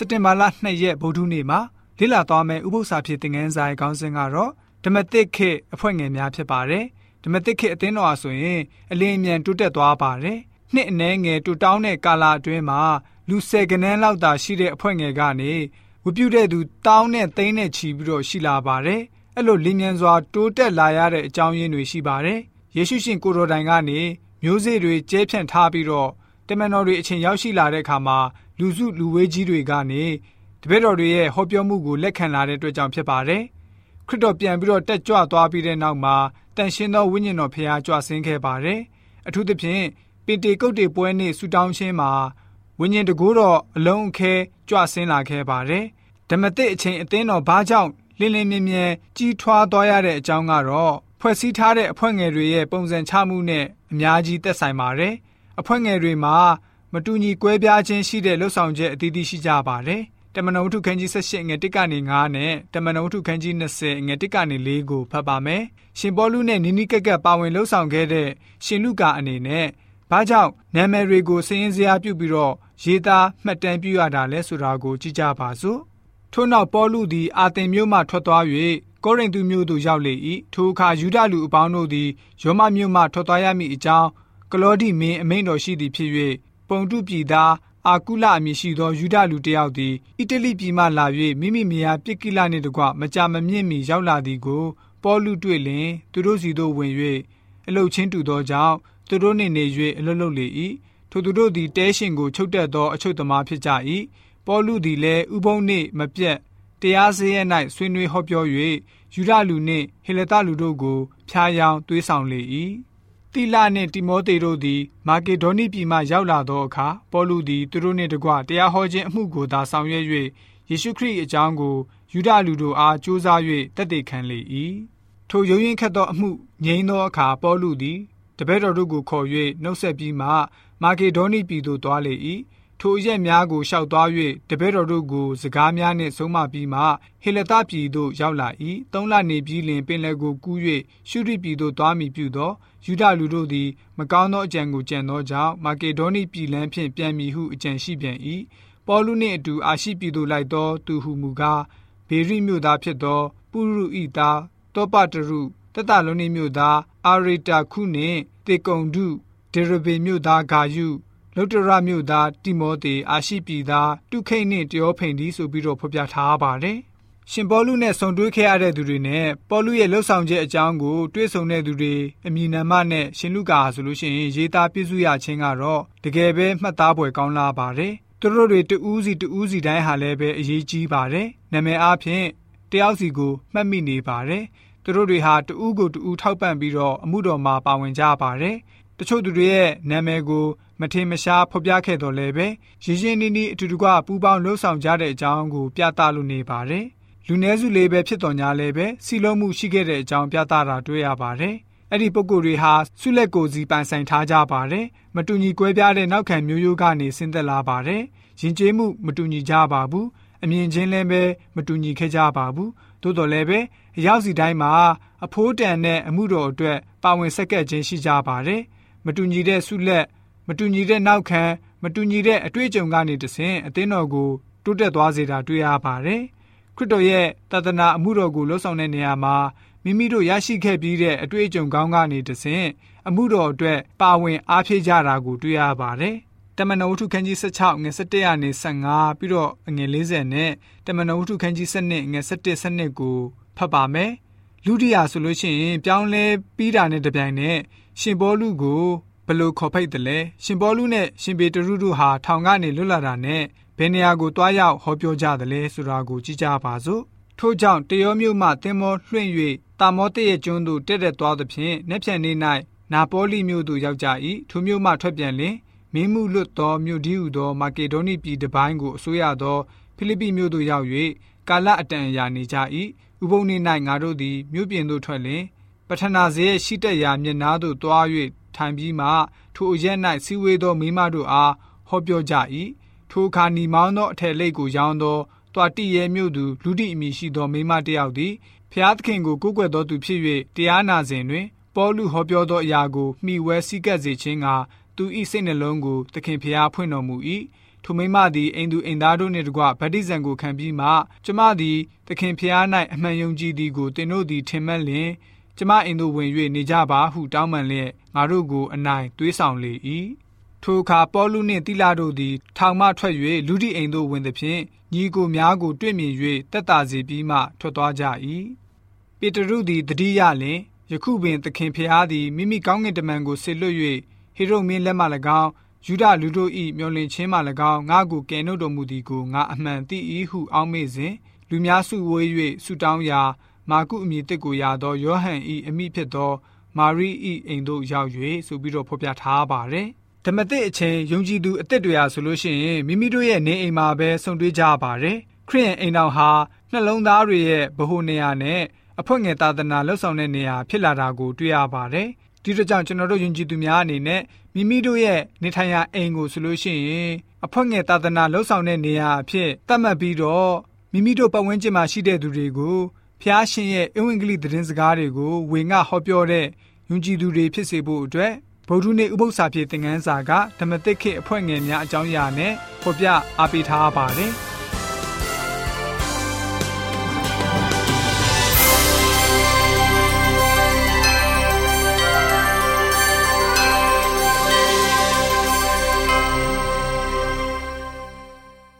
စက်တင်ဘာလ2ရက်ဗုဒ္ဓနေ့မှာလေ့လာသွားမယ့်ဥပုသ္စာဖြစ်တဲ့ငန်းဆိုင်ခေါင်းစဉ်ကတော့ဓမ္မတိခေအဖွဲ့ငယ်များဖြစ်ပါတယ်ဓမ္မတိခေအသင်းတော်အဆိုရင်အလင်းအမြန်တိုးတက်သွားပါတယ်နှစ်အနည်းငယ်တူတောင်းတဲ့ကာလအတွင်းမှာလူဆယ်ကနန်းလောက်သာရှိတဲ့အဖွဲ့ငယ်ကနေဝပြုတဲ့သူတောင်းနဲ့သိန်းနဲ့ချီပြီးတော့ရှိလာပါတယ်အဲ့လိုလင်းမြန်စွာတိုးတက်လာရတဲ့အကြောင်းရင်းတွေရှိပါတယ်ယေရှုရှင်ကိုတော်တိုင်ကနေမျိုးစေ့တွေကျဲဖြန့်ထားပြီးတော့ တမန်တော်တွေအချိန်ရောက်ရှိလာတဲ့အခါမှာလူစုလူဝေးကြီးတွေကနေတပည့်တော်တွေရဲ့ဟောပြောမှုကိုလက်ခံလာတဲ့အတွက်ကြောင့်ဖြစ်ပါတယ်ခရစ်တော်ပြန်ပြီးတော့တက်ကြွသွားပြီးတဲ့နောက်မှာတန်ရှင်းသောဝိညာဉ်တော်ဖျားကြွဆင်းခဲ့ပါတယ်အထူးသဖြင့်ပင်တေကုတ်တေပွဲနေ့ဆူတောင်းခြင်းမှာဝိညာဉ်တကူတော်အလုံးအခဲကြွဆင်းလာခဲ့ပါတယ်ဓမ္မတိအချိန်အသင်းတော်ဘာကြောင့်လင်းလင်းမြဲမြဲကြီးထွားသွားရတဲ့အကြောင်းကတော့ဖွဲ့စည်းထားတဲ့အဖွဲ့ငယ်တွေရဲ့ပုံစံချမှုနဲ့အများကြီးသက်ဆိုင်ပါတယ် အဖွဲ့ငယ်တွေမှာမတူညီကွဲပြားခြင်းရှိတဲ့လှုပ်ဆောင်ချက်အသီးသီးရှိကြပါတယ်တမန်တော်ဝတ္ထုခန်းကြီး18ငွေ1ကနေ9နဲ့တမန်တော်ဝတ္ထုခန်းကြီး20ငွေ1ကနေ4ကိုဖတ်ပါမယ်ရှင်ပေါလုနဲ့နီနီကက်ကက်ပါဝင်လှုပ်ဆောင်ခဲ့တဲ့ရှင်လုကာအနေနဲ့ဘာကြောင့်နာမည်တွေကိုစည်ရင်စရာပြုပြီးတော့ရေးသားမှတ်တမ်းပြုရတာလဲဆိုတာကိုကြည့်ကြပါစို့ထို့နောက်ပေါလုသည်အာသင်မြို့မှထွက်သွား၍ကောရိန္သုမြို့သို့ရောက်လေ၏ထိုအခါယူဒလူအပေါင်းတို့သည်ယောမမြို့မှထွက်သွားရမည့်အကြောင်း ကလောဒီမင်းအမိန့်တော်ရှိသည်ဖြစ်၍ပုံတုပြည်သားအာကုလအမည်ရှိသောယူဒလူတစ်ယောက်သည်အီတလိပြည်မှလာ၍မိမိမိယာပြစ်ကိလနှင့်တကွမကြာမမြင့်မီရောက်လာသည်ကိုပေါလုတွေ့လျင်သူတို့စီသို့ဝင်၍အလုတ်ချင်းတူသောကြောင့်သူတို့နှင့်နေ၍အလုတ်လုတ်လေ၏ထိုသူတို့သည်တဲရှင်ကိုချုပ်တက်သောအချုပ်သမားဖြစ်ကြ၏ပေါလုသည်လည်းဥပုံနှင့်မပြတ်တရားစရဲ၌ဆွေးနွေးဟောပြော၍ယူဒလူနှင့်ဟေလတလူတို့ကိုဖျားယောင်းသွေးဆောင်လေ၏ တိလနှင့်တိမောသေတို့သည် မာကေဒေါနိပြည်မှရောက်လာသောအခါပေါလုသည်သူတို့နှင့်တကွတရားဟောခြင်းအမှုကိုသာဆောင်ရွက်၍ယေရှုခရစ်အကြောင်းကိုယူဒလူတို့အားကြိုးစား၍တည်တည်ခံလေ၏ထိုရုံရင်ခတ်သောအမှုငြိမ်းသောအခါပေါလုသည်တပည့်တော်တို့ကိုခေါ်၍နှုတ်ဆက်ပြီးမှမာကေဒေါနိပြည်သို့သွားလေ၏ ထိုအရက်များကိုရှောက်သွား၍တပည့်တော်တို့ကိုစကားများနှင့်ဆုံးမပြီးမှဟေလသပြည်သို့ရောက်လာ၏သုံးလနေပြီးလင်ပင်လယ်ကိုကူး၍ရှုရိပြည်သို့သွားမိပြုသောယူဒလူတို့သည်မကောင်းသောအကြံကိုကြံသောကြောင့်မာကေဒေါနိပြည်လမ်းဖြင့်ပြန်မည်ဟုအကြံရှိပြန်၏ပေါလုနှင့်အတူအာရှိပြည်သို့လိုက်သောသူဟုမူကားဘေရိမြို့သားဖြစ်သောပုရုဤသားတောပတရုတတလုံးနေမြို့သားအာရီတာခုနှင့်တေကုံဒုဒေရဘေမြို့သားဂါယု လုတရမြို့သားတိမောသေအာရှိပြည်သားတုခိတ်နှင့်တယောဖိန်ဒီဆိုပြီးတော့ဖော်ပြထားပါတယ်။ရှင်ပေါလုနဲ့ဆုံတွေ့ခဲ့ရတဲ့သူတွေနဲ့ပေါလုရဲ့လှုပ်ဆောင်ချက်အကြောင်းကိုတွေ့ဆုံတဲ့သူတွေအမည်နာမနဲ့ရှင်လူကာဆိုလို့ရှိရင်ရေးသားပြည့်စုံရခြင်းကတော့တကယ်ပဲမှတ်သားဖွယ်ကောင်းလာပါတယ်။သူတို့တွေတူးစီတူးစီတိုင်းဟာလည်းပဲအရေးကြီးပါတယ်။နာမည်အားဖြင့်တယောက်စီကိုမှတ်မိနေပါတယ်။သူတို့တွေဟာတူးကိုတူးထောက်ပံ့ပြီးတော့အမှုတော်မှာပါဝင်ကြပါတယ်။ တချို့သူတွေရဲ့နာမည်ကိုမထင်မရှားဖော်ပြခဲ့တော်လဲပဲရင်းရင်းနှီးနှီးအတူတကွပူးပေါင်းလှုပ်ဆောင်ကြတဲ့အကြောင်းကိုပြသလို့နေပါတယ်။လူနည်းစုလေးပဲဖြစ်တော်ညာလဲပဲစီလုံးမှုရှိခဲ့တဲ့အကြောင်းပြသတာတွေ့ရပါတယ်။အဲ့ဒီပုံကိုယ်တွေဟာဆုလက်ကိုစီပိုင်ဆိုင်ထားကြပါတယ်။မတူညီကွဲပြားတဲ့နောက်ခံမျိုးရိုးကနေဆင်းသက်လာပါတယ်။ယဉ်ကျေးမှုမတူညီကြပါဘူး။အမြင်ချင်းလည်းပဲမတူညီခဲ့ကြပါဘူး။သို့တော်လည်းပဲအရောက်စီတိုင်းမှာအဖိုးတန်တဲ့အမှုတော်အတွက်ပါဝင်ဆက်ကပ်ခြင်းရှိကြပါတယ်။ မတူညီတဲ့ဆုလက်မတူညီတဲ့နောက်ခံမတူညီတဲ့အတွေ့အကြုံကနေတဆင့်အသင်းတော်ကိုတိုးတက်သွားစေတာတွေ့ရပါတယ်။ခရစ်တော်ရဲ့တသနာအမှုတော်ကိုလှုပ်ဆောင်တဲ့နေရာမှာမိမိတို့ရရှိခဲ့ပြီးတဲ့အတွေ့အကြုံကောင်းကနေတဆင့်အမှုတော်အတွက်ပါဝင်အားဖြည့်ကြတာကိုတွေ့ရပါတယ်။တမန်တော်ဝတ္ထုခန်းကြီး16ငွေ17ရာနေ15ပြီးတော့ငွေ40နဲ့တမန်တော်ဝတ္ထုခန်းကြီး7ငွေ17 7ကိုဖတ်ပါမယ်။ လူဒီယာဆိုလို့ရှိရင်ပြောင်းလဲပြီးတာနဲ့တပြိုင်နက်ရှင်ဘောလူကိုဘလို့ခေါ်ဖိတ်တယ်လဲရှင်ပေါလုနဲ့ရှင်ပေတရုတို့ဟာထောင်ကနေလွတ်လာတာနဲ့ဘယ်နေရာကိုတွားရောက်ဟောပြောကြတယ်လဲဆိုတာကိုကြည့်ကြပါစို့ထို့ကြောင့်တရောမြို့မှသင်္ဘောလွှင့်၍တာမောတရဲ့ကျွန်းသို့တက်တက်သွားသဖြင့်နက်ဖြန်နေ့၌နာပိုလိမြို့သို့ရောက်ကြ၏ထိုမြို့မှထွက်ပြန်လင်မင်းမှုလွတ်သောမြို့ဒီဟုသောမာကေဒေါနိပြည်တပိုင်းကိုအစိုးရသောဖိလိပ္ပိမြို့သို့ရောက်၍ကာလအတန်အရာနေကြ၏ ဥပုံနေ၌ငါတို့သည်မြို့ပြင်သို့ထွက်လင်ပထနာဇေရဲ့ရှိတက်ရာမျက်နားသို့တွား၍ထိုင်ပြီးမှထိုအရက်၌စီဝေသောမိမတို့အားဟောပြောကြ၏ထိုအခါနီမောင်းသောအထက်လိတ်ကိုရောင်းသောတွာတိရဲမြို့သူလူတိအမည်ရှိသောမိမတစ်ယောက်သည်ဖျားသခင်ကိုကိုးကွယ်တော်သူဖြစ်၍တရားနာစဉ်တွင် ပေါလုဟောပြောသောအရာကိုမှီဝဲစည်းကပ်စေခြင်းကသူ၏စိတ်နှလုံးကိုသခင်ဖျားဖွင့်တော်မူ၏ ထိုထိုမိမသည်အိမ်သူအိမ်သားတို့နှင့်တကွဗတ္တိဇံကိုခံပြီးမှကျမသည်သခင်ဖျား၌အမှန်ယုံကြည်သည်ကိုသင်တို့သည်ထင်မှတ်လျင်ကျမအိမ်သို့ဝင်၍နေကြပါဟုတောင်းပန်လျက်ငါတို့ကိုအနိုင်သွေးဆောင်လေ၏ထိုအခါပေါလုနှင့်တိလာတို့သည် ထောင်မှထွက်၍လူဒီအိမ်သို့ဝင်သည်ဖြင့်ညီကိုများကိုတွေ့မြင်၍တက်တာစီပြီးမှထွက်သွားကြ၏ပေတရုသည်တတိယလင်ယခုပင်သခင်ဖျားသည်မိမိကောင်းကင်တမန်ကိုဆေလွတ်၍ဟေရုမင်းလက်မှ၎င်း ယူဒလူတို့၏မျောလင့်ခြင်းမှ၎င်းငါကိုကယ်နှုတ်တော်မူသည်ကိုငါအမှန်သိ၏ဟုအောက်မေ့စဉ်လူများစုဝေး၍ဆုတောင်းရာမာကုအမည်တစ်ကိုရသောယောဟန်၏အမိဖြစ်သော မာရိ၏အိမ်သို့ရောက်၍ဆိုပြီးတော့ဖော်ပြထားပါတယ်ဓမ္မသစ်အချင်းယုံကြည်သူအစ်စ်တွေဟာဆိုလို့ရှိရင်မိမိတို့ရဲ့နေအိမ်မှာပဲဆုံတွေ့ကြပါတယ်ခရိယန်အိမ်တော်ဟာနှလုံးသားတွေရဲ့ဗဟုနေရာနဲ့အဖွင့်ငယ်သာသနာလှုပ်ဆောင်တဲ့နေရာဖြစ်လာတာကိုတွေ့ရပါတယ် ဒီတို့ကြောင့်ကျွန်တော်တို့ယဉ်ကျေးသူများအနေနဲ့မိမိတို့ရဲ့နေထိုင်ရာအိမ်ကိုဆိုလို့ရှိရင်အဖွက်ငယ်သာသနာလှုပ်ဆောင်တဲ့နေရာအဖြစ်သတ်မှတ်ပြီးတော့မိမိတို့ပတ်ဝန်းကျင်မှာရှိတဲ့သူတွေကိုဖျားရှင်ရဲ့အင်္ဂလိပ်သတင်းစကားတွေကိုဝေငှဟောပြောတဲ့ယဉ်ကျေးသူတွေဖြစ်စေဖို့အတွက်ဗုဒ္ဓနေ့ဥပုသ္စာပြေသင်ခန်းစာကဓမ္မသစ်ခေအဖွဲ့ငယ်များအကြောင်းအရာနဲ့ဖော်ပြအားပေးထားပါတယ်။